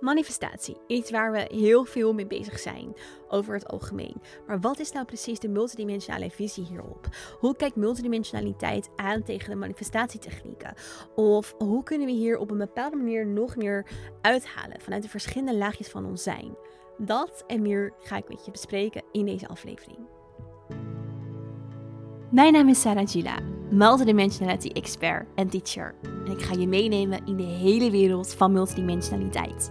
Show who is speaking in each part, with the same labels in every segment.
Speaker 1: Manifestatie, iets waar we heel veel mee bezig zijn over het algemeen. Maar wat is nou precies de multidimensionale visie hierop? Hoe kijkt multidimensionaliteit aan tegen de manifestatietechnieken? Of hoe kunnen we hier op een bepaalde manier nog meer uithalen vanuit de verschillende laagjes van ons zijn? Dat en meer ga ik met je bespreken in deze aflevering. Mijn naam is Sarah Gila, multidimensionality expert en teacher. En ik ga je meenemen in de hele wereld van multidimensionaliteit.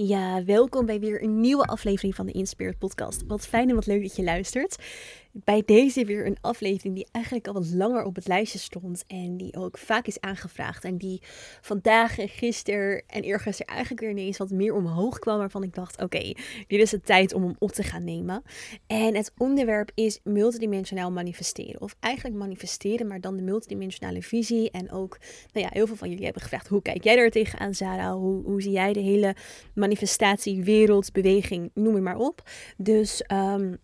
Speaker 1: Ja, welkom bij weer een nieuwe aflevering van de Inspired Podcast. Wat fijn en wat leuk dat je luistert bij deze weer een aflevering die eigenlijk al wat langer op het lijstje stond. En die ook vaak is aangevraagd. En die vandaag en gisteren en eergisteren eigenlijk weer ineens wat meer omhoog kwam. Waarvan ik dacht, oké, dit is de tijd om hem op te gaan nemen. En het onderwerp is multidimensionaal manifesteren. Of eigenlijk manifesteren, maar dan de multidimensionale visie. En ook, nou ja, heel veel van jullie hebben gevraagd, hoe kijk jij er tegenaan Sarah? Hoe, hoe zie jij de hele manifestatie, wereld, beweging, noem het maar op. Dus... Um,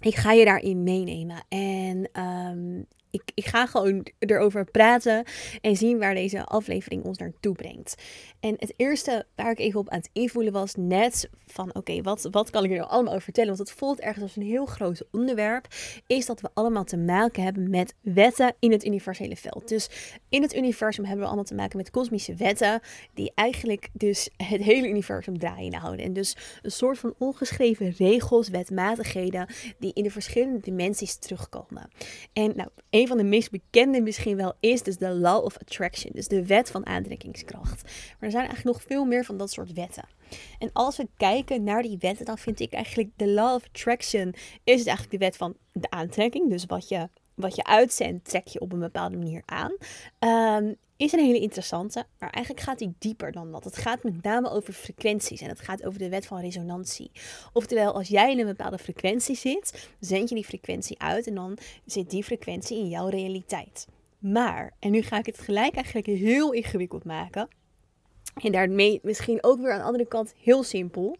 Speaker 1: ik ga je daarin meenemen. En um, ik, ik ga gewoon erover praten en zien waar deze aflevering ons naartoe brengt. En het eerste waar ik even op aan het invoelen was net van oké, wat, wat kan ik er nou allemaal over vertellen? Want het voelt ergens als een heel groot onderwerp. Is dat we allemaal te maken hebben met wetten in het universele veld. Dus in het universum hebben we allemaal te maken met kosmische wetten. Die eigenlijk dus het hele universum draaien houden. En dus een soort van ongeschreven regels, wetmatigheden die in de verschillende dimensies terugkomen. En nou, een van de meest bekende misschien wel is dus de Law of Attraction. Dus de wet van aantrekkingskracht. Maar er zijn eigenlijk nog veel meer van dat soort wetten. En als we kijken naar die wetten, dan vind ik eigenlijk de Law of Attraction is het eigenlijk de wet van de aantrekking. Dus wat je, wat je uitzendt, trek je op een bepaalde manier aan. Um, is een hele interessante, maar eigenlijk gaat die dieper dan dat. Het gaat met name over frequenties en het gaat over de wet van resonantie. Oftewel, als jij in een bepaalde frequentie zit, zend je die frequentie uit en dan zit die frequentie in jouw realiteit. Maar, en nu ga ik het gelijk eigenlijk heel ingewikkeld maken. En daarmee misschien ook weer aan de andere kant heel simpel.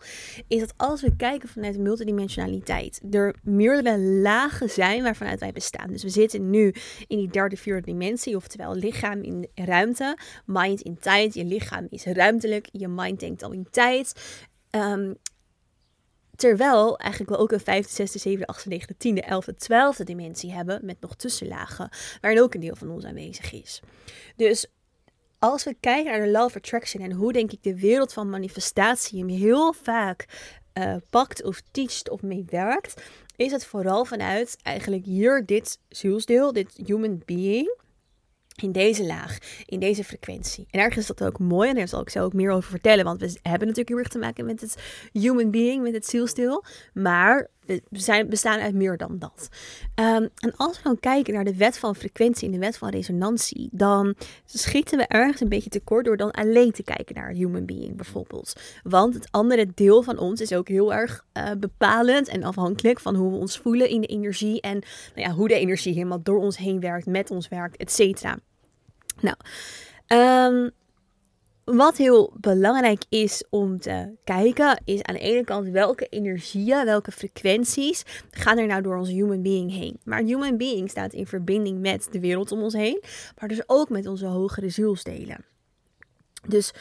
Speaker 1: Is dat als we kijken vanuit multidimensionaliteit. Er meerdere lagen zijn waarvanuit wij bestaan. Dus we zitten nu in die derde, vierde dimensie. Oftewel lichaam in ruimte. Mind in tijd. Je lichaam is ruimtelijk. Je mind denkt al in tijd. Um, Terwijl eigenlijk we ook een vijfde, zesde, zevende, achtste, negende, tiende, elfde, twaalfde dimensie hebben. Met nog tussenlagen. Waarin ook een deel van ons aanwezig is. Dus als we kijken naar de Law of Attraction en hoe denk ik de wereld van manifestatie hem heel vaak uh, pakt of teacht of meewerkt, is het vooral vanuit eigenlijk hier dit zielsdeel, dit human being in deze laag, in deze frequentie. En ergens is dat ook mooi en daar zal ik zo ook meer over vertellen, want we hebben natuurlijk heel erg te maken met het human being, met het zielstil, maar we zijn, bestaan uit meer dan dat. Um, en als we dan kijken naar de wet van frequentie en de wet van resonantie, dan schieten we ergens een beetje tekort door dan alleen te kijken naar human being bijvoorbeeld. Want het andere deel van ons is ook heel erg uh, bepalend en afhankelijk van hoe we ons voelen in de energie en nou ja, hoe de energie helemaal door ons heen werkt, met ons werkt, et cetera. Nou, um, wat heel belangrijk is om te kijken, is aan de ene kant welke energieën, welke frequenties gaan er nou door onze human being heen. Maar human being staat in verbinding met de wereld om ons heen, maar dus ook met onze hogere zielsdelen. Dus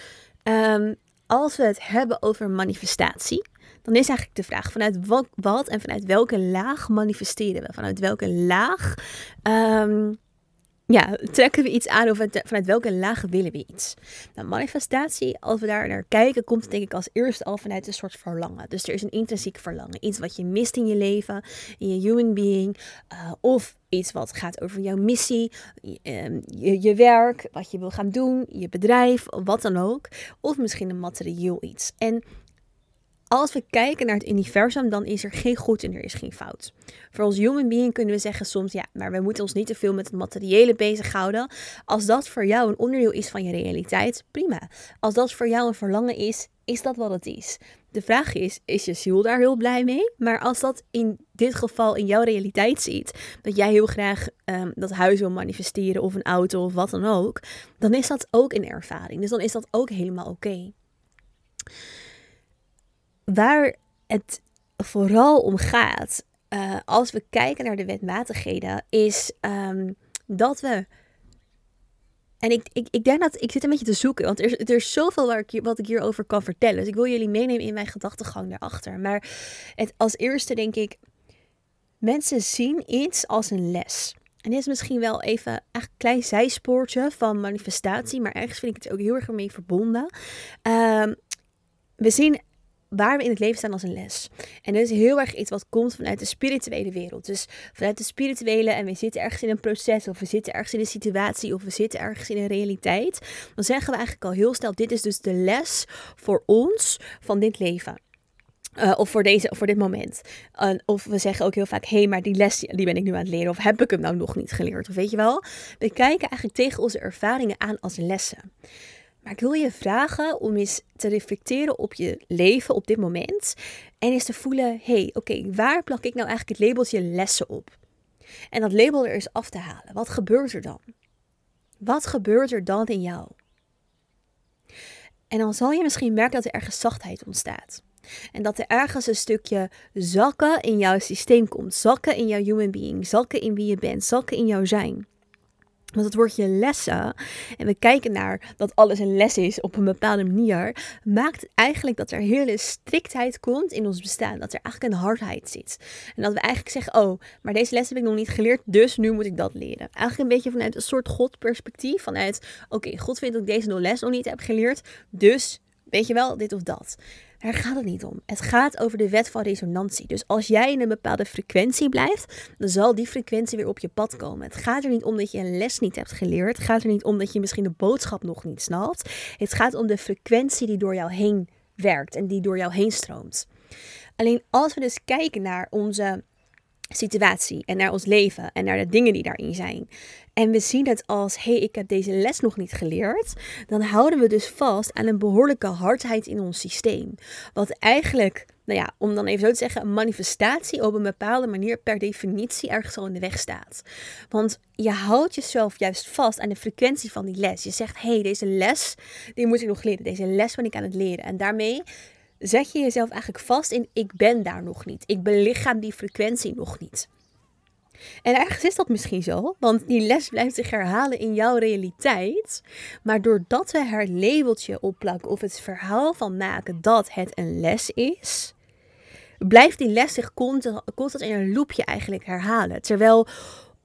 Speaker 1: um, als we het hebben over manifestatie, dan is eigenlijk de vraag vanuit wat, en vanuit welke laag manifesteren we? Vanuit welke laag um, ja, trekken we iets aan of vanuit welke laag willen we iets? Nou, manifestatie, als we daar naar kijken, komt denk ik als eerste al vanuit een soort verlangen. Dus er is een intrinsiek verlangen. Iets wat je mist in je leven, in je human being. Uh, of iets wat gaat over jouw missie, ehm, je, je, werk, wat je wil gaan doen, je bedrijf, wat dan ook. Of misschien een materieel iets. En als we kijken naar het universum, dan is er geen goed en er is geen fout. Voor ons human being kunnen we zeggen soms, ja, maar we moeten ons niet te veel met het materiële bezighouden. Als dat voor jou een onderdeel is van je realiteit, prima. Als dat voor jou een verlangen is, is dat wat het is. De vraag is, is je ziel daar heel blij mee? Maar als dat in dit geval in jouw realiteit ziet, dat jij heel graag um, dat huis wil manifesteren of een auto of wat dan ook, dan is dat ook een ervaring. Dus dan is dat ook helemaal oké. Waar het vooral om gaat, uh, als we kijken naar de wetmatigheden, is um, dat we en ik, ik, ik denk dat ik zit een beetje te zoeken, want er er is zoveel waar ik, wat ik hierover kan vertellen. Dus ik wil jullie meenemen in mijn gedachtegang daarachter. Maar het, als eerste denk ik, mensen zien iets als een les. En dit is misschien wel even een klein zijspoortje van manifestatie, maar ergens vind ik het ook heel erg mee verbonden. Um, we zien waar we in het leven staan als een les. En dat is heel erg iets wat komt vanuit de spirituele wereld. Dus vanuit de spirituele en we zitten ergens in een proces of we zitten ergens in een situatie of we zitten ergens in een realiteit. Dan zeggen we eigenlijk al heel snel, dit is dus de les voor ons van dit leven. Uh, of voor, deze, voor dit moment. Of we zeggen ook heel vaak: hé, maar die les die ben ik nu aan het leren. Of heb ik hem nou nog niet geleerd? Of weet je wel? We kijken eigenlijk tegen onze ervaringen aan als lessen. Maar ik wil je vragen om eens te reflecteren op je leven op dit moment. En eens te voelen, hé, hey, oké, waar plak ik nou eigenlijk het labeltje lessen op? En dat label er eens af te halen. Wat gebeurt er dan? Wat gebeurt er dan in jou? En dan zal je misschien merken dat er ergens zachtheid ontstaat. En dat er ergens een stukje zakken in jouw systeem komt. Zakken in jouw human being. Zakken in wie je bent. Zakken in jouw zijn. Want het woordje lessen, en we kijken naar dat alles een les is op een bepaalde manier, maakt eigenlijk dat er hele striktheid komt in ons bestaan. Dat er eigenlijk een hardheid zit. En dat we eigenlijk zeggen, oh, maar deze les heb ik nog niet geleerd, dus nu moet ik dat leren. Eigenlijk een beetje vanuit een soort God-perspectief. Vanuit, oké, God vindt dat ik deze les nog niet heb geleerd, dus weet je wel, dit of dat. Daar gaat het niet om. Het gaat over de wet van resonantie. Dus als jij in een bepaalde frequentie blijft, dan zal die frequentie weer op je pad komen. Het gaat er niet om dat je een les niet hebt geleerd. Het gaat er niet om dat je misschien de boodschap nog niet snapt. Het gaat om de frequentie die door jou heen werkt en die door jou heen stroomt. Alleen als we dus kijken naar onze situatie en naar ons leven en naar de dingen die daarin zijn. En we zien het als, hé, hey, ik heb deze les nog niet geleerd. Dan houden we dus vast aan een behoorlijke hardheid in ons systeem. Wat eigenlijk, nou ja, om dan even zo te zeggen, een manifestatie op een bepaalde manier per definitie ergens al in de weg staat. Want je houdt jezelf juist vast aan de frequentie van die les. Je zegt, hé, hey, deze les, die moet ik nog leren. Deze les ben ik aan het leren. En daarmee zet je jezelf eigenlijk vast in ik ben daar nog niet. Ik belichaam die frequentie nog niet. En ergens is dat misschien zo, want die les blijft zich herhalen in jouw realiteit. Maar doordat we het labeltje opplakken of het verhaal van maken dat het een les is, blijft die les zich constant in een loopje eigenlijk herhalen. Terwijl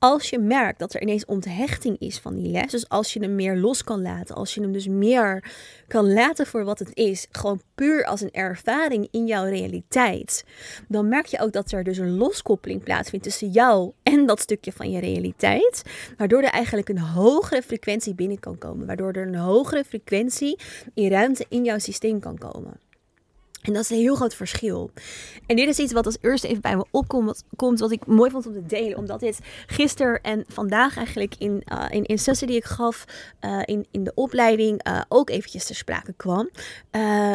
Speaker 1: als je merkt dat er ineens onthechting is van die les, dus als je hem meer los kan laten, als je hem dus meer kan laten voor wat het is, gewoon puur als een ervaring in jouw realiteit, dan merk je ook dat er dus een loskoppeling plaatsvindt tussen jou en dat stukje van je realiteit, waardoor er eigenlijk een hogere frequentie binnen kan komen, waardoor er een hogere frequentie in ruimte in jouw systeem kan komen. En dat is een heel groot verschil. En dit is iets wat als eerste even bij me opkomt, wat, ik mooi vond om te delen. Omdat dit gisteren en vandaag eigenlijk in, uh, in, in sessie die ik gaf uh, in, in de opleiding uh, ook eventjes ter sprake kwam.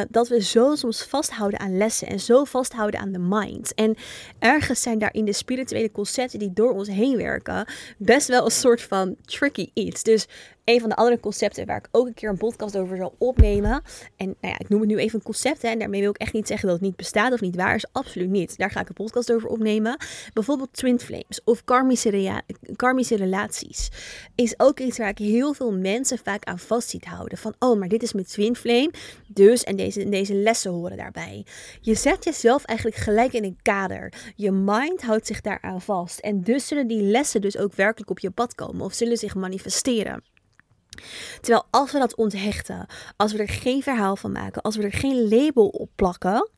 Speaker 1: dat we zo soms vasthouden aan lessen en zo vasthouden aan de mind. En ergens zijn daar in de spirituele concepten die door ons heen werken best wel een soort van tricky iets. Dus een van de andere concepten waar ik ook een keer een podcast over zal opnemen. En nou ja, ik noem het nu even een concept. Hè, en daarmee wil ik echt niet zeggen dat het niet bestaat of niet waar is. Absoluut niet. Daar ga ik een podcast over opnemen. Bijvoorbeeld twin flames of karmische, karmische relaties. Is ook iets waar ik heel veel mensen vaak aan vast ziet houden. Van, oh, maar dit is mijn twin flame. Dus, en deze, deze lessen horen daarbij. Je zet jezelf eigenlijk gelijk in een kader. Je mind houdt zich daaraan vast. En dus zullen die lessen dus ook werkelijk op je pad komen. Of zullen zich manifesteren. Terwijl als we dat onthechten, als we er geen verhaal van maken, als we er geen label op plakken,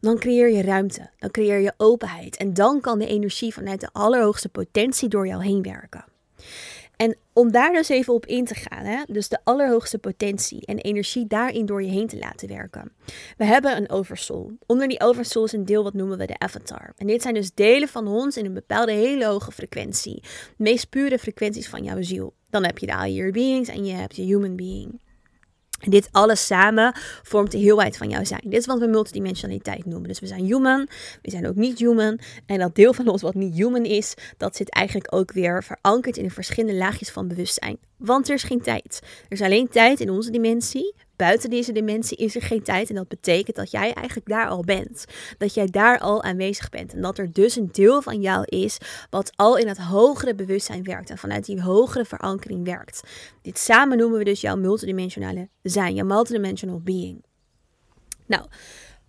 Speaker 1: dan creëer je ruimte, dan creëer je openheid en dan kan de energie vanuit de allerhoogste potentie door jou heen werken. En om daar dus even op in te gaan, hè? dus de allerhoogste potentie en energie daarin door je heen te laten werken. We hebben een oversoul. Onder die oversoul is een deel wat noemen we de avatar. En dit zijn dus delen van ons in een bepaalde hele hoge frequentie. De meest pure frequenties van jouw ziel. Dan heb je de higher beings en je hebt je human being. En dit alles samen vormt de heelheid van jouw zijn. Dit is wat we multidimensionaliteit noemen. Dus we zijn human, we zijn ook niet human. En dat deel van ons wat niet human is, dat zit eigenlijk ook weer verankerd in de verschillende laagjes van bewustzijn. Want er is geen tijd. Er is alleen tijd in onze dimensie. Buiten deze dimensie is er geen tijd. En dat betekent dat jij eigenlijk daar al bent. Dat jij daar al aanwezig bent. En dat er dus een deel van jou is wat al in het hogere bewustzijn werkt. En vanuit die hogere verankering werkt. Dit samen noemen we dus jouw multidimensionale zijn. Jouw multidimensional being. Nou,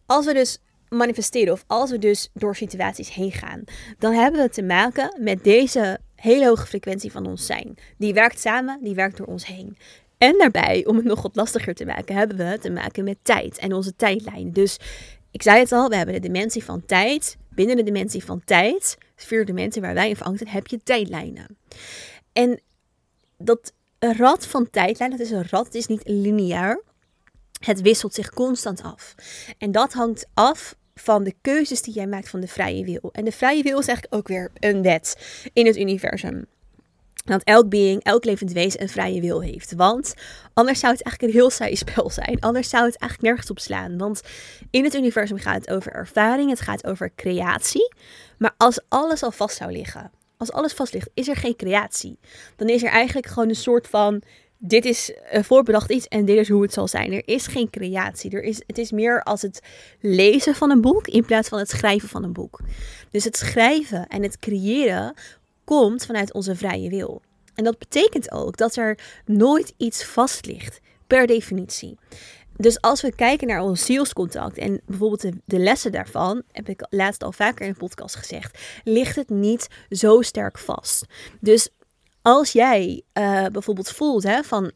Speaker 1: als we dus manifesteren of als we dus door situaties heen gaan, dan hebben we te maken met deze hele hoge frequentie van ons zijn. Die werkt samen, die werkt door ons heen. En daarbij, om het nog wat lastiger te maken, hebben we te maken met tijd en onze tijdlijn. Dus ik zei het al, we hebben de dimensie van tijd. Binnen de dimensie van tijd, vier dimensie waar wij in verankerd heb je tijdlijnen. En dat rad van tijdlijn, dat is een rad, het is niet lineair. Het wisselt zich constant af. En dat hangt af van de keuzes die jij maakt van de vrije wil. En de vrije wil is eigenlijk ook weer een wet in het universum. Dat elk being, elk levend wezen een vrije wil heeft. Want anders zou het eigenlijk een heel saai spel zijn. Anders zou het eigenlijk nergens op slaan. Want in het universum gaat het over ervaring, het gaat over creatie. Maar als alles al vast zou liggen, als alles vast ligt, is er geen creatie. Dan is er eigenlijk gewoon een soort van dit is een voorbedacht iets en dit is hoe het zal zijn. Er is geen creatie. Er is, het is meer als het lezen van een boek in plaats van het schrijven van een boek. Dus het schrijven en het creëren komt vanuit onze vrije wil. En dat betekent ook dat er nooit iets vast ligt, per definitie. Dus als we kijken naar ons zielscontact en bijvoorbeeld de, de, lessen daarvan, heb ik laatst al vaker in een podcast gezegd, ligt het niet zo sterk vast. Dus als jij uh, bijvoorbeeld voelt hè, van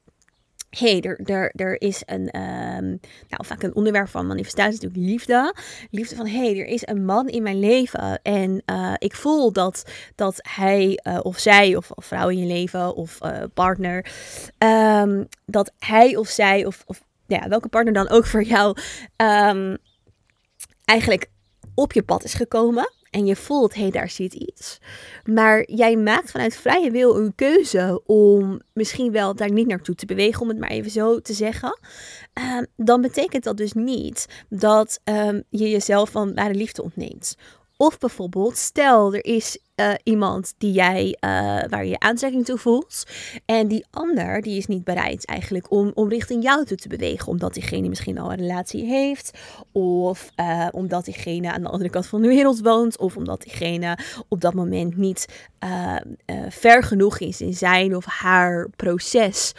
Speaker 1: hey, er, er, er is een, um, nou vaak een onderwerp van manifestatie natuurlijk liefde. Liefde van, hey, er is een man in mijn leven en uh, ik voel dat, dat hij uh, of zij of, vrouw in je leven of partner, um, dat hij of zij of, of ja, welke partner dan ook voor jou um, eigenlijk op je pad is gekomen en je voelt, hé, hey, daar zit iets. Maar jij maakt vanuit vrije wil een keuze om misschien wel daar niet naartoe te bewegen, om het maar even zo te zeggen. Uh, dan betekent dat dus niet dat um, je jezelf van ware liefde ontneemt. Of bijvoorbeeld, stel er is uh, iemand die jij, uh, waar je aantrekking toe voelt. En die ander die is niet bereid eigenlijk om, om richting jou toe te bewegen. Omdat diegene misschien al een relatie heeft. Of uh, omdat diegene aan de andere kant van de wereld woont. Of omdat diegene op dat moment niet ver genoeg is in zijn of haar proces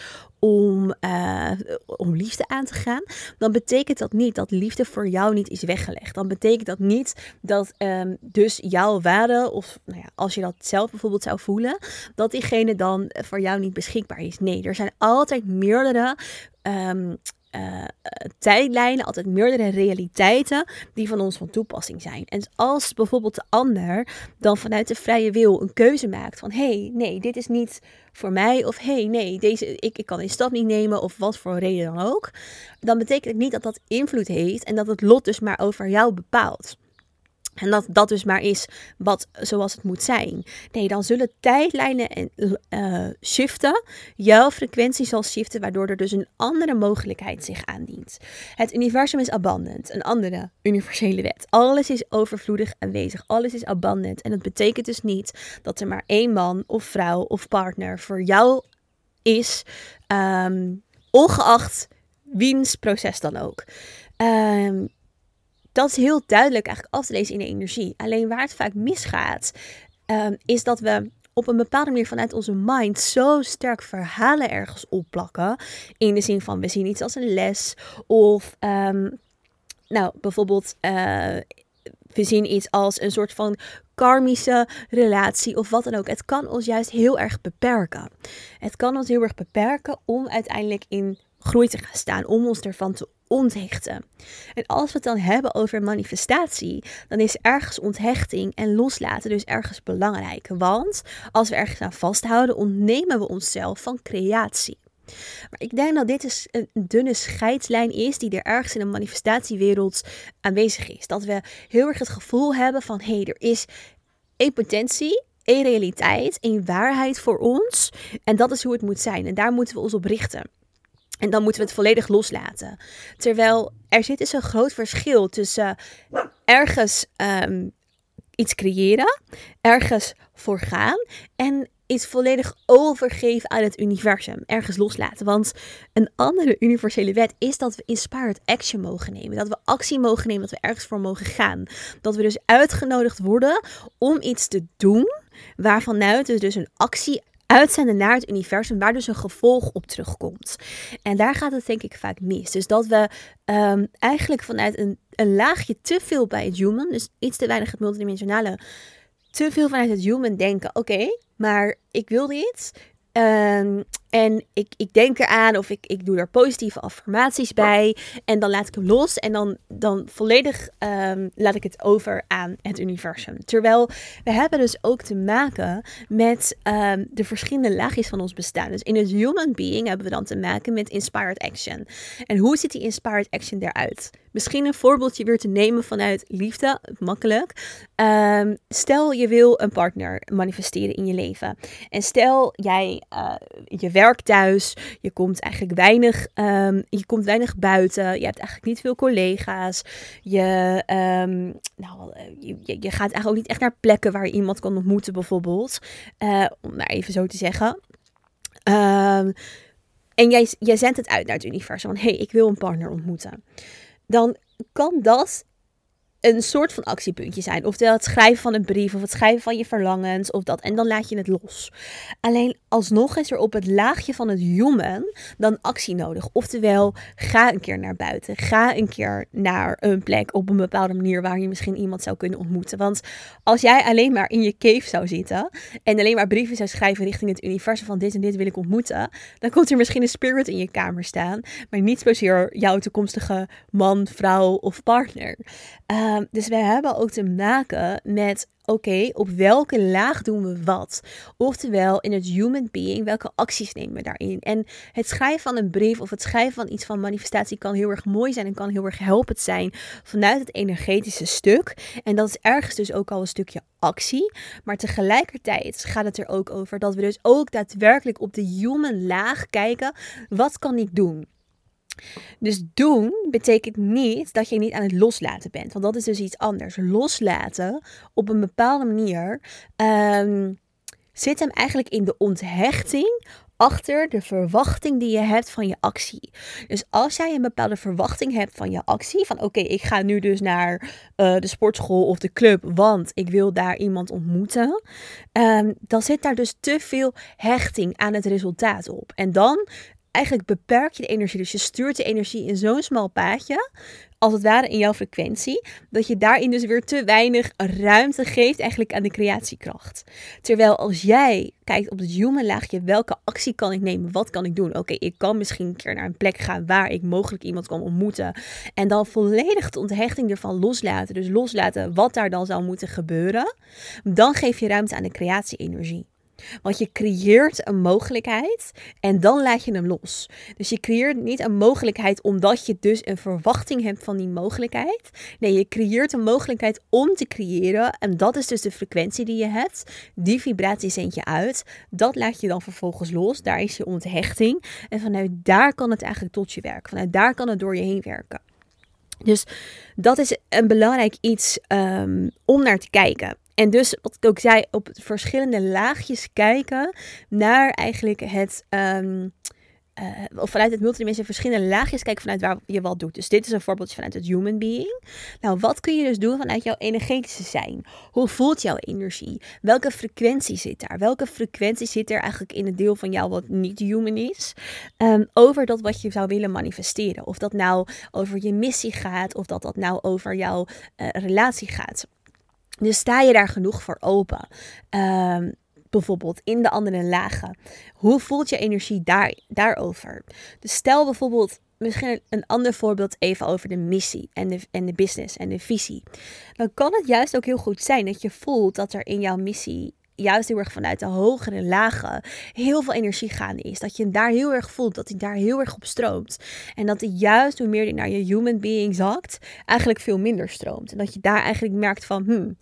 Speaker 1: om, uh, om liefde aan te gaan, dan betekent dat niet dat liefde voor jou niet is weggelegd. Dan betekent dat niet dat um, dus jouw waarde, of nou ja, als je dat zelf bijvoorbeeld zou voelen, dat diegene dan voor jou niet beschikbaar is. Nee, er zijn altijd meerdere um, uh, tijdlijnen, altijd meerdere realiteiten die van ons van toepassing zijn. En als bijvoorbeeld de ander dan vanuit de vrije wil een keuze maakt van hé, hey, nee, dit is niet voor mij of hé, hey, nee, deze, ik, ik kan die stap niet nemen of wat voor reden dan ook, dan betekent het niet dat dat invloed heeft en dat het lot dus maar over jou bepaalt. En dat dat dus maar is wat zoals het moet zijn. Nee, dan zullen tijdlijnen en, uh, shiften. Jouw frequentie zal shiften, waardoor er dus een andere mogelijkheid zich aandient. Het universum is abundant, een andere universele wet. Alles is overvloedig aanwezig, alles is abundant. En dat betekent dus niet dat er maar één man of vrouw of partner voor jou is, um, ongeacht wiens proces dan ook. Um, dat is heel duidelijk eigenlijk af te lezen in de energie. Alleen waar het vaak misgaat, um, is dat we op een bepaalde manier vanuit onze mind zo sterk verhalen ergens opplakken. In de zin van we zien iets als een les. Of um, nou, bijvoorbeeld uh, we zien iets als een soort van karmische relatie of wat dan ook. Het kan ons juist heel erg beperken. Het kan ons heel erg beperken om uiteindelijk in groei te gaan staan, om ons ervan te onthechten. En als we het dan hebben over manifestatie, dan is ergens onthechting en loslaten dus ergens belangrijk. Want als we ergens aan vasthouden, ontnemen we onszelf van creatie. Maar ik denk dat dit dus een dunne scheidslijn is die er ergens in de manifestatiewereld aanwezig is. Dat we heel erg het gevoel hebben van hé, hey, er is één potentie, één realiteit, één waarheid voor ons. En dat is hoe het moet zijn. En daar moeten we ons op richten. En dan moeten we het volledig loslaten. Terwijl er zit dus een groot verschil tussen ergens um, iets creëren, ergens voor gaan en iets volledig overgeven aan het universum. Ergens loslaten. Want een andere universele wet is dat we inspired action mogen nemen. Dat we actie mogen nemen, dat we ergens voor mogen gaan. Dat we dus uitgenodigd worden om iets te doen waarvanuit dus, dus een actie uitzenden naar het universum, waar dus een gevolg op terugkomt. En daar gaat het denk ik vaak mis. Dus dat we um, eigenlijk vanuit een, een laagje te veel bij het human, dus iets te weinig het multidimensionale, te veel vanuit het human denken. Oké, maar ik wil dit. Um, en ik, ik denk eraan of ik, ik doe er positieve affirmaties bij. En dan laat ik hem los. En dan, dan volledig um, laat ik het over aan het universum. Terwijl we hebben dus ook te maken met um, de verschillende laagjes van ons bestaan. Dus in het human being hebben we dan te maken met inspired action. En hoe ziet die inspired action eruit? Misschien een voorbeeldje weer te nemen vanuit liefde, makkelijk. Um, stel je wil een partner manifesteren in je leven. En stel jij uh, je werk thuis. Je komt eigenlijk weinig, um, je komt weinig buiten. Je hebt eigenlijk niet veel collega's. Je, um, nou, je, je, gaat eigenlijk ook niet echt naar plekken waar je iemand kan ontmoeten, bijvoorbeeld. Uh, om maar even zo te zeggen. Um, en jij, jij zendt het uit naar het universum. Van hé, hey, ik wil een partner ontmoeten. Dan kan dat een soort van actiepuntje zijn. Oftewel het schrijven van een brief of het schrijven van je verlangens of dat. En dan laat je het los. Alleen alsnog is er op het laagje van het human dan actie nodig. Oftewel ga een keer naar buiten. Ga een keer naar een plek op een bepaalde manier waar je misschien iemand zou kunnen ontmoeten. Want als jij alleen maar in je cave zou zitten en alleen maar brieven zou schrijven richting het universum van dit en dit wil ik ontmoeten. Dan komt er misschien een spirit in je kamer staan. Maar niet zozeer jouw toekomstige man, vrouw of partner. Uh, Um, dus we hebben ook te maken met oké, op welke laag doen we wat? Oftewel, in het human being, welke acties nemen we daarin? En het schrijven van een brief of het schrijven van iets van manifestatie kan heel erg mooi zijn en kan heel erg helpend zijn vanuit het energetische stuk. En dat is ergens dus ook al een stukje actie. Maar tegelijkertijd gaat het er ook over dat we dus ook daadwerkelijk op de human laag kijken. Wat kan ik doen? Dus doen betekent niet dat je niet aan het loslaten bent. Want dat is dus iets anders. Loslaten op een bepaalde manier um, zit hem eigenlijk in de onthechting achter de verwachting die je hebt van je actie. Dus als jij een bepaalde verwachting hebt van je actie, van oké, ik ga nu dus naar uh, de sportschool of de club, want ik wil daar iemand ontmoeten, um, dan zit daar dus te veel hechting aan het resultaat op. En dan eigenlijk beperk je de energie. Dus je stuurt de energie in zo'n smal paadje, als het ware in jouw frequentie, dat je daarin dus weer te weinig ruimte geeft eigenlijk aan de creatiekracht. Terwijl als jij kijkt op het human laagje, welke actie kan ik nemen? Wat kan ik doen? Oké, ik kan misschien een keer naar een plek gaan waar ik mogelijk iemand kan ontmoeten. En dan volledig de onthechting ervan loslaten. Dus loslaten wat daar dan zou moeten gebeuren. Dan geef je ruimte aan de creatie-energie. Want je creëert een mogelijkheid en dan laat je hem los. Dus je creëert niet een mogelijkheid omdat je dus een verwachting hebt van die mogelijkheid. Nee, je creëert een mogelijkheid om te creëren. En dat is dus de frequentie die je hebt. Die vibratie zend je uit. Dat laat je dan vervolgens los. Daar is je onthechting. En vanuit daar kan het eigenlijk tot je werken. Vanuit daar kan het door je heen werken. Dus dat is een belangrijk iets um, om naar te kijken. En dus, wat ik ook zei, op verschillende laagjes kijken naar eigenlijk het. Um, uh, of vanuit het multidimensie verschillende laagjes kijken vanuit waar je wat doet. Dus dit is een voorbeeldje vanuit het human being. Nou, wat kun je dus doen vanuit jouw energetische zijn? Hoe voelt jouw energie? Welke frequentie zit daar? Welke frequentie zit er eigenlijk in het deel van jou wat niet human is? Um, over dat wat je zou willen manifesteren. Of dat nou over je missie gaat, of dat dat nou over jouw uh, relatie gaat. Dus sta je daar genoeg voor open? Um, bijvoorbeeld in de andere lagen. Hoe voelt je energie daar, daarover? Dus stel bijvoorbeeld misschien een ander voorbeeld even over de missie en de, en de business en de visie. Dan kan het juist ook heel goed zijn dat je voelt dat er in jouw missie juist heel erg vanuit de hogere lagen heel veel energie gaande is. Dat je daar heel erg voelt, dat hij daar heel erg op stroomt. En dat hij juist hoe meer je naar je human being zakt, eigenlijk veel minder stroomt. En dat je daar eigenlijk merkt van, hmm,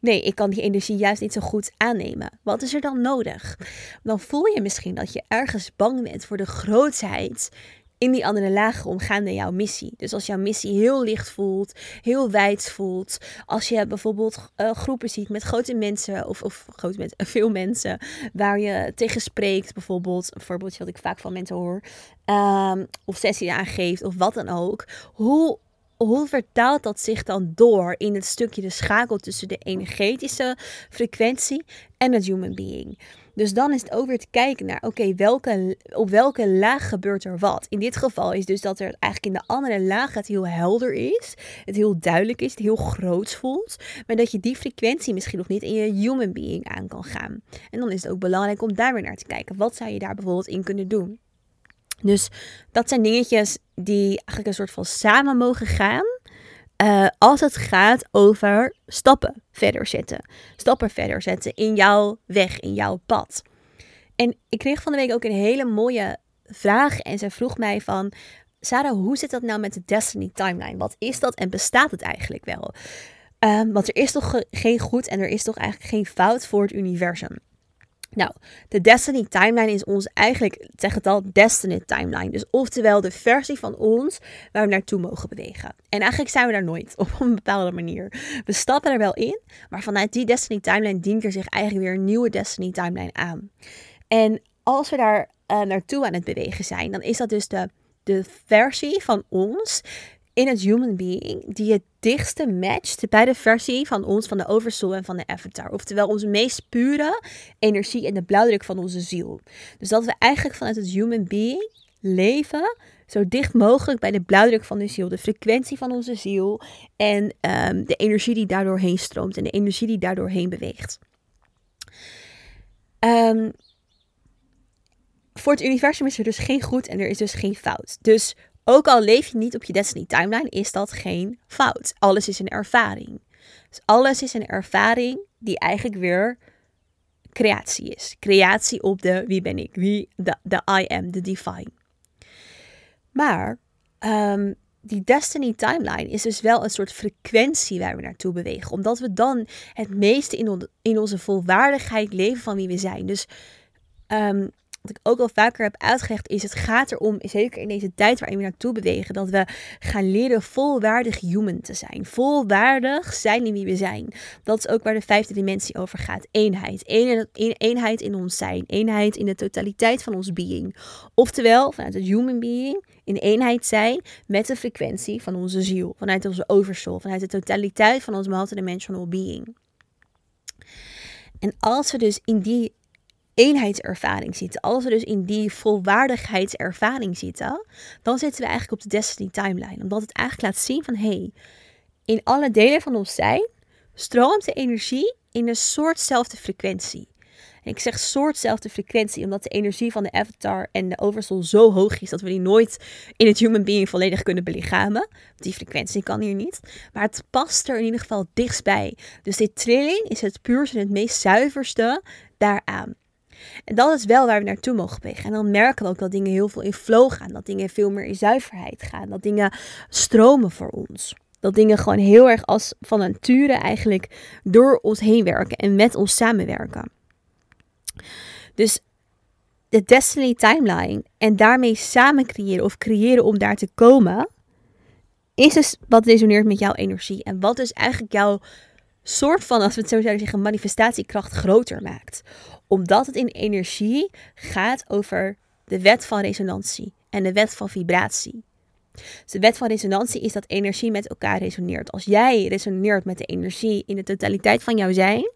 Speaker 1: nee, ik kan die energie juist niet zo goed aannemen. Wat is er dan nodig? Dan voel je misschien dat je ergens bang bent voor de grootheid in die andere lagen omgaande jouw missie. Dus als jouw missie heel licht voelt, heel wijd voelt, als je bijvoorbeeld uh, groepen ziet met grote mensen of, of grote mensen, veel mensen waar je tegen spreekt, bijvoorbeeld, een voorbeeldje wat ik vaak van mensen hoor, um, of sessie aangeeft of wat dan ook. Hoe hoe vertaalt dat zich dan door in het stukje de schakel tussen de energetische frequentie en het human being? Dus dan is het ook weer te kijken naar, oké, welke, op welke laag gebeurt er wat? In dit geval is dus dat er eigenlijk in de andere laag het heel helder is, het heel duidelijk is, het heel groot voelt, maar dat je die frequentie misschien nog niet in je human being aan kan gaan. En dan is het ook belangrijk om daar weer naar te kijken. Wat zou je daar bijvoorbeeld in kunnen doen? Dus dat zijn dingetjes die eigenlijk een soort van samen mogen gaan. Uh, als het gaat over stappen verder zetten. Stappen verder zetten in jouw weg, in jouw pad. En ik kreeg van de week ook een hele mooie vraag. En ze vroeg mij van... Sarah, hoe zit dat nou met de Destiny Timeline? Wat is dat en bestaat het eigenlijk wel? Um, want er is toch geen goed en er is toch eigenlijk geen fout voor het universum. Nou, de Destiny Timeline is ons eigenlijk, zeg het al, Destiny Timeline. Dus oftewel de versie van ons waar we naartoe mogen bewegen. En eigenlijk zijn we daar nooit op een bepaalde manier. We stappen er wel in, maar vanuit die Destiny Timeline dient er zich eigenlijk weer een nieuwe Destiny Timeline aan. En als we daar uh, naartoe aan het bewegen zijn, dan is dat dus de, de versie van ons in het human being die het dichtste matcht bij de versie van ons, van de oversoul en van de avatar. Oftewel onze meest pure energie en de blauwdruk van onze ziel. Dus dat we eigenlijk vanuit het human being leven zo dicht mogelijk bij de blauwdruk van de ziel, de frequentie van onze ziel en um, de energie die daardoor heen stroomt en de energie die daardoor heen beweegt. Um, voor het universum is er dus geen goed en er is dus geen fout. Dus ook al leef je niet op je Destiny Timeline, is dat geen fout. Alles is een ervaring. Dus alles is een ervaring die eigenlijk weer creatie is. Creatie op de wie ben ik, wie de, de I am, de divine. Maar um, die Destiny Timeline is dus wel een soort frequentie waar we naartoe bewegen. Omdat we dan het meeste in, in onze volwaardigheid leven van wie we zijn. Dus um, wat ik ook al vaker heb uitgelegd, is het gaat erom, zeker in deze tijd waarin we naartoe bewegen, dat we gaan leren volwaardig human te zijn. Volwaardig zijn in wie we zijn. Dat is ook waar de vijfde dimensie over gaat. Eenheid. eenheid in ons zijn. Eenheid in de totaliteit van ons being. Oftewel, vanuit het human being, in eenheid zijn met de frequentie van onze ziel. Vanuit onze oversoul. Vanuit de totaliteit van ons multidimensional being. En als we dus in die eenheidservaring zitten, als we dus in die volwaardigheidservaring zitten, dan zitten we eigenlijk op de Destiny Timeline. Omdat het eigenlijk laat zien van hé, hey, in alle delen van ons zijn stroomt de energie in een soortzelfde frequentie. En ik zeg soortzelfde frequentie, omdat de energie van de avatar en de oversoul zo hoog is dat we die nooit in het human being volledig kunnen belichamen. Die frequentie kan hier niet. Maar het past er in ieder geval dichtstbij. Dus dit trilling is het puurste en het meest zuiverste daaraan. En dat is wel waar we naartoe mogen bewegen. En dan merken we ook dat dingen heel veel in flow gaan. Dat dingen veel meer in zuiverheid gaan. Dat dingen stromen voor ons. Dat dingen gewoon heel erg als van nature eigenlijk door ons heen werken en met ons samenwerken. Dus de Destiny Timeline en daarmee samen creëren of creëren om daar te komen, is dus wat resoneert met jouw energie. En wat dus eigenlijk jouw soort van, als we het zo zouden zeggen, manifestatiekracht groter maakt omdat het in energie gaat over de wet van resonantie en de wet van vibratie. Dus de wet van resonantie is dat energie met elkaar resoneert. Als jij resoneert met de energie in de totaliteit van jouw zijn,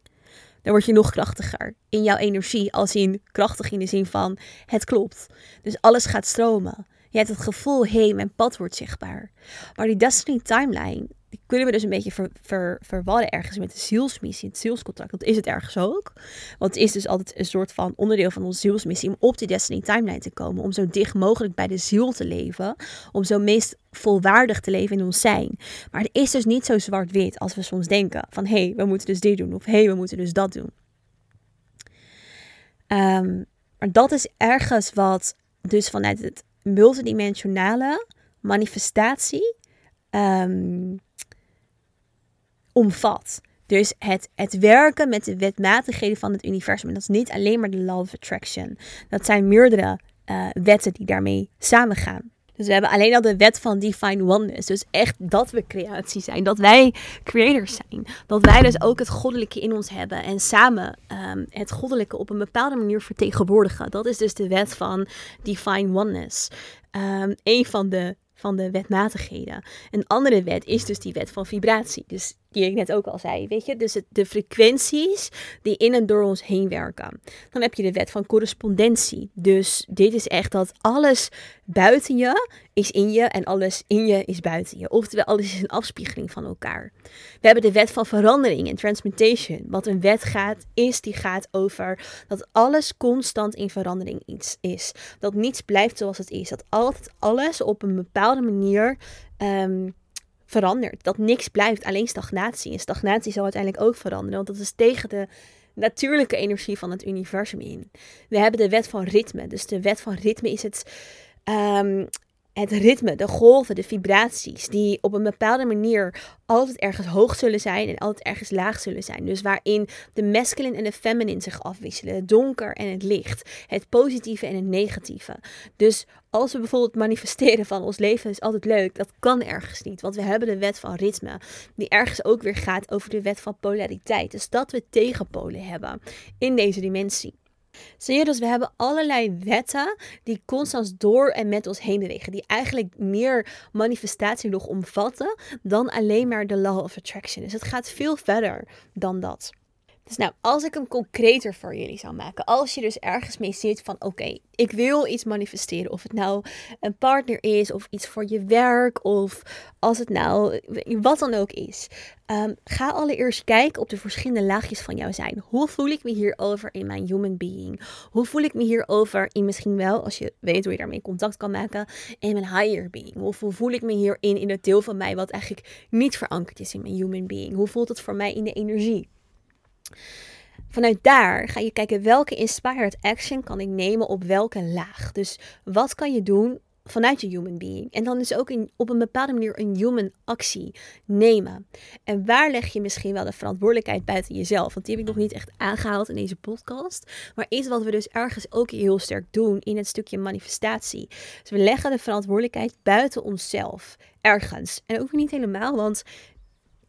Speaker 1: dan word je nog krachtiger in jouw energie. Als in krachtig in de zin van het klopt. Dus alles gaat stromen. Je hebt het gevoel, hé, hey, mijn pad wordt zichtbaar. Maar die Destiny Timeline, kunnen we dus een beetje ver, ver, verwarren ergens met de zielsmissie, het zielscontract. Dat is het ergens ook. Want het is dus altijd een soort van onderdeel van onze zielsmissie om op die Destiny Timeline te komen. Om zo dicht mogelijk bij de ziel te leven. Om zo meest volwaardig te leven in ons zijn. Maar het is dus niet zo zwart-wit als we soms denken. Van hé, hey, we moeten dus dit doen. Of hé, hey, we moeten dus dat doen. Um, maar dat is ergens wat dus vanuit het multidimensionale manifestatie um, omvat. Dus het, het werken met de wetmatigheden van het universum. En dat is niet alleen maar de law of attraction. Dat zijn meerdere uh, wetten die daarmee samengaan. Dus we hebben alleen al de wet van divine oneness. Dus echt dat we creatie zijn. Dat wij creators zijn. Dat wij dus ook het goddelijke in ons hebben. En samen um, het goddelijke op een bepaalde manier vertegenwoordigen. Dat is dus de wet van divine oneness. Um, een van de van de wetmatigheden. Een andere wet is dus die wet van vibratie. Dus die ik net ook al zei, weet je. Dus het, de frequenties die in en door ons heen werken. Dan heb je de wet van correspondentie. Dus dit is echt dat alles buiten je is in je en alles in je is buiten je. Oftewel, alles is een afspiegeling van elkaar. We hebben de wet van verandering en transmutation. Wat een wet gaat, is die gaat over dat alles constant in verandering is. Dat niets blijft zoals het is. Dat altijd alles op een bepaalde manier um, verandert. Dat niks blijft, alleen stagnatie. En stagnatie zal uiteindelijk ook veranderen, want dat is tegen de natuurlijke energie van het universum in. We hebben de wet van ritme. Dus de wet van ritme is het um, het ritme, de golven, de vibraties, die op een bepaalde manier altijd ergens hoog zullen zijn en altijd ergens laag zullen zijn. Dus waarin de masculine en de feminine zich afwisselen, het donker en het licht, het positieve en het negatieve. Dus als we bijvoorbeeld manifesteren van ons leven is altijd leuk, dat kan ergens niet, want we hebben de wet van ritme, die ergens ook weer gaat over de wet van polariteit. Dus dat we tegenpolen hebben in deze dimensie. Zie je, dus we hebben allerlei wetten die constant door en met ons heen bewegen. Die eigenlijk meer manifestatie nog omvatten dan alleen maar de law of attraction. Dus het gaat veel verder dan dat. Dus nou, als ik hem concreter voor jullie zou maken. Als je dus ergens mee zit van oké, ik wil iets manifesteren. Of het nou een partner is, of iets voor je werk, of als het nou wat dan ook is. Um, ga allereerst kijken op de verschillende laagjes van jou zijn. Hoe voel ik me hierover in mijn human being? Hoe voel ik me hierover in misschien wel, als je weet hoe je daarmee contact kan maken, in mijn higher being? Hoe voel ik me hierin in het deel van mij wat eigenlijk niet verankerd is in mijn human being? Hoe voelt het voor mij in de energie? Vanuit daar ga je kijken welke inspired action kan ik nemen op welke laag. Dus wat kan je doen vanuit je human being. En dan is ook in, op een bepaalde manier een human actie nemen. En waar leg je misschien wel de verantwoordelijkheid buiten jezelf? Want die heb ik nog niet echt aangehaald in deze podcast. Maar iets wat we dus ergens ook heel sterk doen in het stukje manifestatie. Dus we leggen de verantwoordelijkheid buiten onszelf. Ergens. En ook niet helemaal, want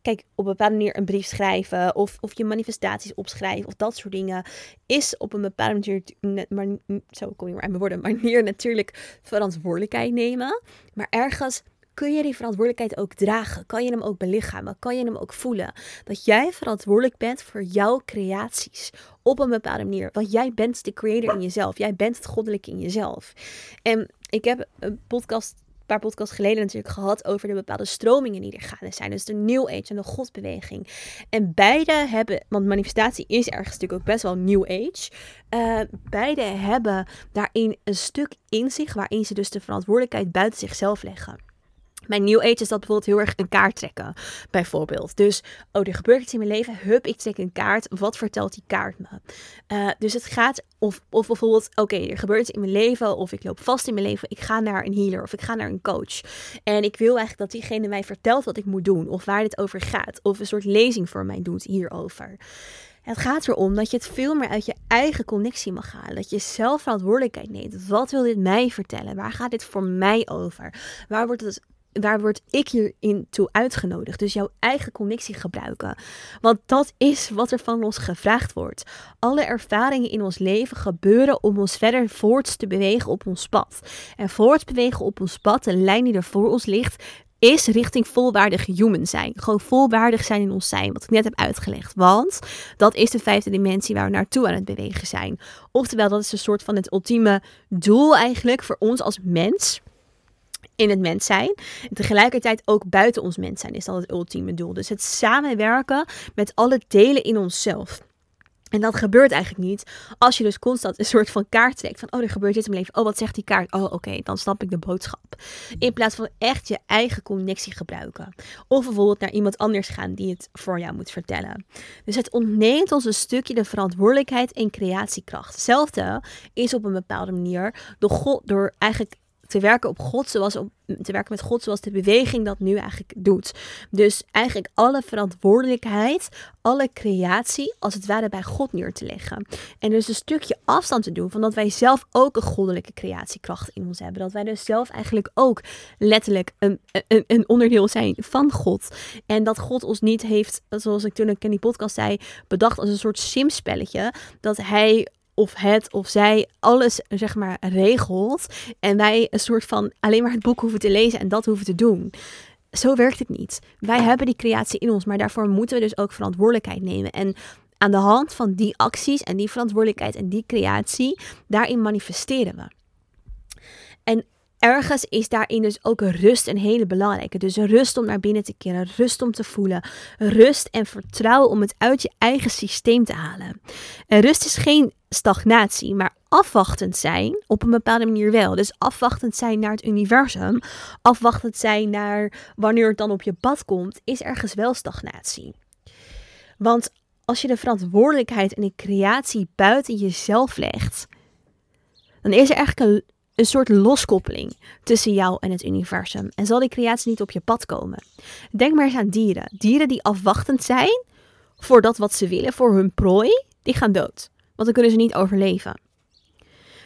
Speaker 1: kijk, op een bepaalde manier een brief schrijven of, of je manifestaties opschrijven of dat soort dingen is op een bepaalde manier, maar, zo kom je maar aan mijn woorden, manier natuurlijk verantwoordelijkheid nemen. Maar ergens kun je die verantwoordelijkheid ook dragen? Kan je hem ook belichamen? Kan je hem ook voelen? Dat jij verantwoordelijk bent voor jouw creaties op een bepaalde manier. Want jij bent de creator in jezelf. Jij bent het goddelijke in jezelf. En ik heb een podcast paar podcasts geleden natuurlijk gehad over de bepaalde stromingen die er gaande zijn. Dus de New Age en de Godbeweging. En beide hebben, want manifestatie is ergens natuurlijk ook best wel New Age. Uh, beide hebben daarin een stuk in zich waarin ze dus de verantwoordelijkheid buiten zichzelf leggen. Mijn New Age is dat bijvoorbeeld heel erg een kaart trekken, bijvoorbeeld. Dus, oh, er gebeurt iets in mijn leven, hup, ik trek een kaart. Wat vertelt die kaart me? Uh, dus het gaat, of, of bijvoorbeeld, oké, er gebeurt iets in mijn leven, of ik loop vast in mijn leven, ik ga naar een healer, of ik ga naar een coach. En ik wil eigenlijk dat diegene mij vertelt wat ik moet doen, of waar dit over gaat, of een soort lezing voor mij doet hierover. Het gaat erom dat je het veel meer uit je eigen connectie mag halen. Dat je zelf verantwoordelijkheid neemt. Wat wil dit mij vertellen? Waar gaat dit voor mij over? Waar wordt het waar word ik hierin toe uitgenodigd? Dus jouw eigen connectie gebruiken. Want dat is wat er van ons gevraagd wordt. Alle ervaringen in ons leven gebeuren om ons verder voort te bewegen op ons pad. En voortbewegen op ons pad, de lijn die er voor ons ligt, is richting volwaardig human zijn. Gewoon volwaardig zijn in ons zijn, wat ik net heb uitgelegd. Want dat is de vijfde dimensie waar we naartoe aan het bewegen zijn. Oftewel, dat is een soort van het ultieme doel eigenlijk voor ons als mens in het mens zijn. En tegelijkertijd ook buiten ons mens zijn is dat het ultieme doel. Dus het samenwerken met alle delen in onszelf. En dat gebeurt eigenlijk niet als je dus constant een soort van kaart trekt. Van, oh, er gebeurt dit in mijn leven. Oh, wat zegt die kaart? Oh, oké, dan snap ik de boodschap. In plaats van echt je eigen connectie gebruiken. Of bijvoorbeeld naar iemand anders gaan die het voor jou moet vertellen. Dus het ontneemt ons een stukje de verantwoordelijkheid en creatiekracht. Hetzelfde is op een bepaalde manier door, God, door eigenlijk te werken op God, zoals op, te werken met God, zoals de beweging dat nu eigenlijk doet. Dus eigenlijk alle verantwoordelijkheid, alle creatie, als het ware bij God neer te leggen. En dus een stukje afstand te doen van dat wij zelf ook een goddelijke creatiekracht in ons hebben. Dat wij dus zelf eigenlijk ook letterlijk een, een, een onderdeel zijn van God. En dat God ons niet heeft, zoals ik toen in die podcast zei, bedacht als een soort simspelletje. Dat hij of het of zij alles zeg maar regelt en wij een soort van alleen maar het boek hoeven te lezen en dat hoeven te doen. Zo werkt het niet. Wij hebben die creatie in ons, maar daarvoor moeten we dus ook verantwoordelijkheid nemen. En aan de hand van die acties en die verantwoordelijkheid en die creatie, daarin manifesteren we. En ergens is daarin dus ook rust een hele belangrijke. Dus rust om naar binnen te keren, rust om te voelen, rust en vertrouwen om het uit je eigen systeem te halen. En rust is geen stagnatie, maar afwachtend zijn op een bepaalde manier wel. Dus afwachtend zijn naar het universum, afwachtend zijn naar wanneer het dan op je pad komt, is ergens wel stagnatie. Want als je de verantwoordelijkheid en de creatie buiten jezelf legt, dan is er eigenlijk een een soort loskoppeling tussen jou en het universum. En zal die creatie niet op je pad komen. Denk maar eens aan dieren. Dieren die afwachtend zijn voor dat wat ze willen, voor hun prooi, die gaan dood. Want dan kunnen ze niet overleven.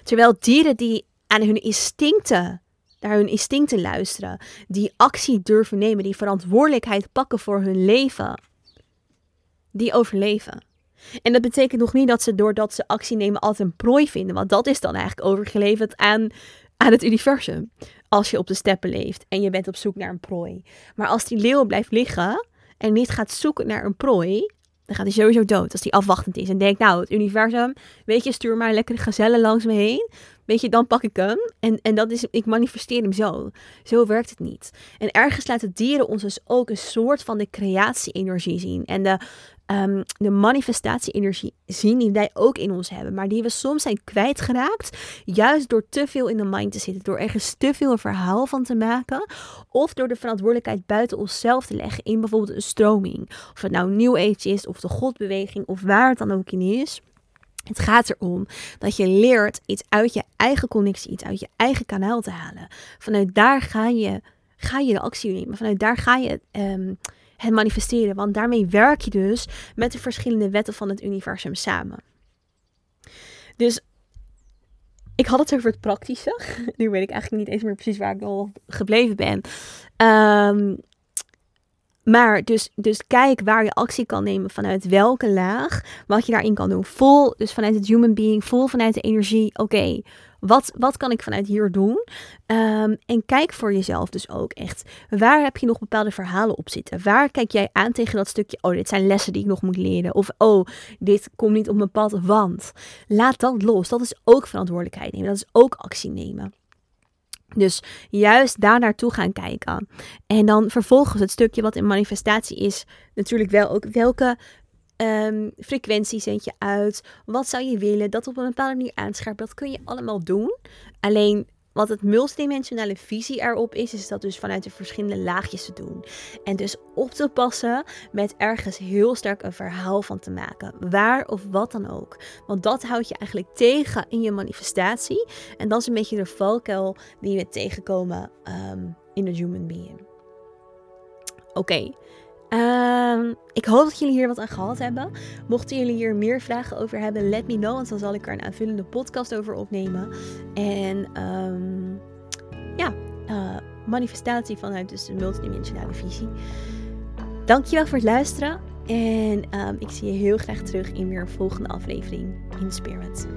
Speaker 1: Terwijl dieren die aan hun instincten, naar hun instincten luisteren, die actie durven nemen, die verantwoordelijkheid pakken voor hun leven, die overleven. En dat betekent nog niet dat ze doordat ze actie nemen altijd een prooi vinden. Want dat is dan eigenlijk overgeleverd aan, aan het universum. Als je op de steppen leeft en je bent op zoek naar een prooi. Maar als die leeuw blijft liggen en niet gaat zoeken naar een prooi, dan gaat hij sowieso dood. Als hij afwachtend is en denkt, nou, het universum, weet je, stuur maar lekker gazellen langs me heen. Weet je, dan pak ik hem. En, en dat is, ik manifesteer hem zo. Zo werkt het niet. En ergens laten dieren ons dus ook een soort van de creatie-energie zien. En de, um, de manifestatie-energie zien die wij ook in ons hebben. Maar die we soms zijn kwijtgeraakt. Juist door te veel in de mind te zitten. Door ergens te veel een verhaal van te maken. Of door de verantwoordelijkheid buiten onszelf te leggen. In bijvoorbeeld een stroming. Of het nou New Age is. Of de Godbeweging. Of waar het dan ook in is. Het gaat erom dat je leert iets uit je eigen connectie, iets uit je eigen kanaal te halen. Vanuit daar ga je, ga je de actie nemen. Vanuit daar ga je um, het manifesteren. Want daarmee werk je dus met de verschillende wetten van het universum samen. Dus ik had het over het praktische. Nu weet ik eigenlijk niet eens meer precies waar ik al gebleven ben. Um, maar dus, dus kijk waar je actie kan nemen vanuit welke laag, wat je daarin kan doen. Vol, dus vanuit het human being, vol vanuit de energie. Oké, wat, wat kan ik vanuit hier doen? Um, en kijk voor jezelf dus ook echt. Waar heb je nog bepaalde verhalen op zitten? Waar kijk jij aan tegen dat stukje? Oh, dit zijn lessen die ik nog moet leren. Of oh, dit komt niet op mijn pad, want. Laat dat los. Dat is ook verantwoordelijkheid nemen. Dat is ook actie nemen. Dus juist daar naartoe gaan kijken. En dan vervolgens het stukje wat in manifestatie is, natuurlijk wel ook welke um, frequentie zend je uit. Wat zou je willen? Dat op een bepaalde manier aanscherpen. Dat kun je allemaal doen. Alleen wat het multidimensionale visie erop is, is dat dus vanuit de verschillende laagjes te doen. En dus op te passen met ergens heel sterk een verhaal van te maken. Waar of wat dan ook. Want dat houdt je eigenlijk tegen in je manifestatie. En dat is een beetje de valkuil die we tegenkomen um, in de human being. Oké. Um, ik hoop dat jullie hier wat aan gehad hebben. Mochten jullie hier meer vragen over hebben, let me know. Want dan zal ik er een aanvullende podcast over opnemen. En um, ja, uh, manifestatie vanuit dus de multidimensionale visie. Dankjewel voor het luisteren. En um, ik zie je heel graag terug in weer een volgende aflevering in Spirit.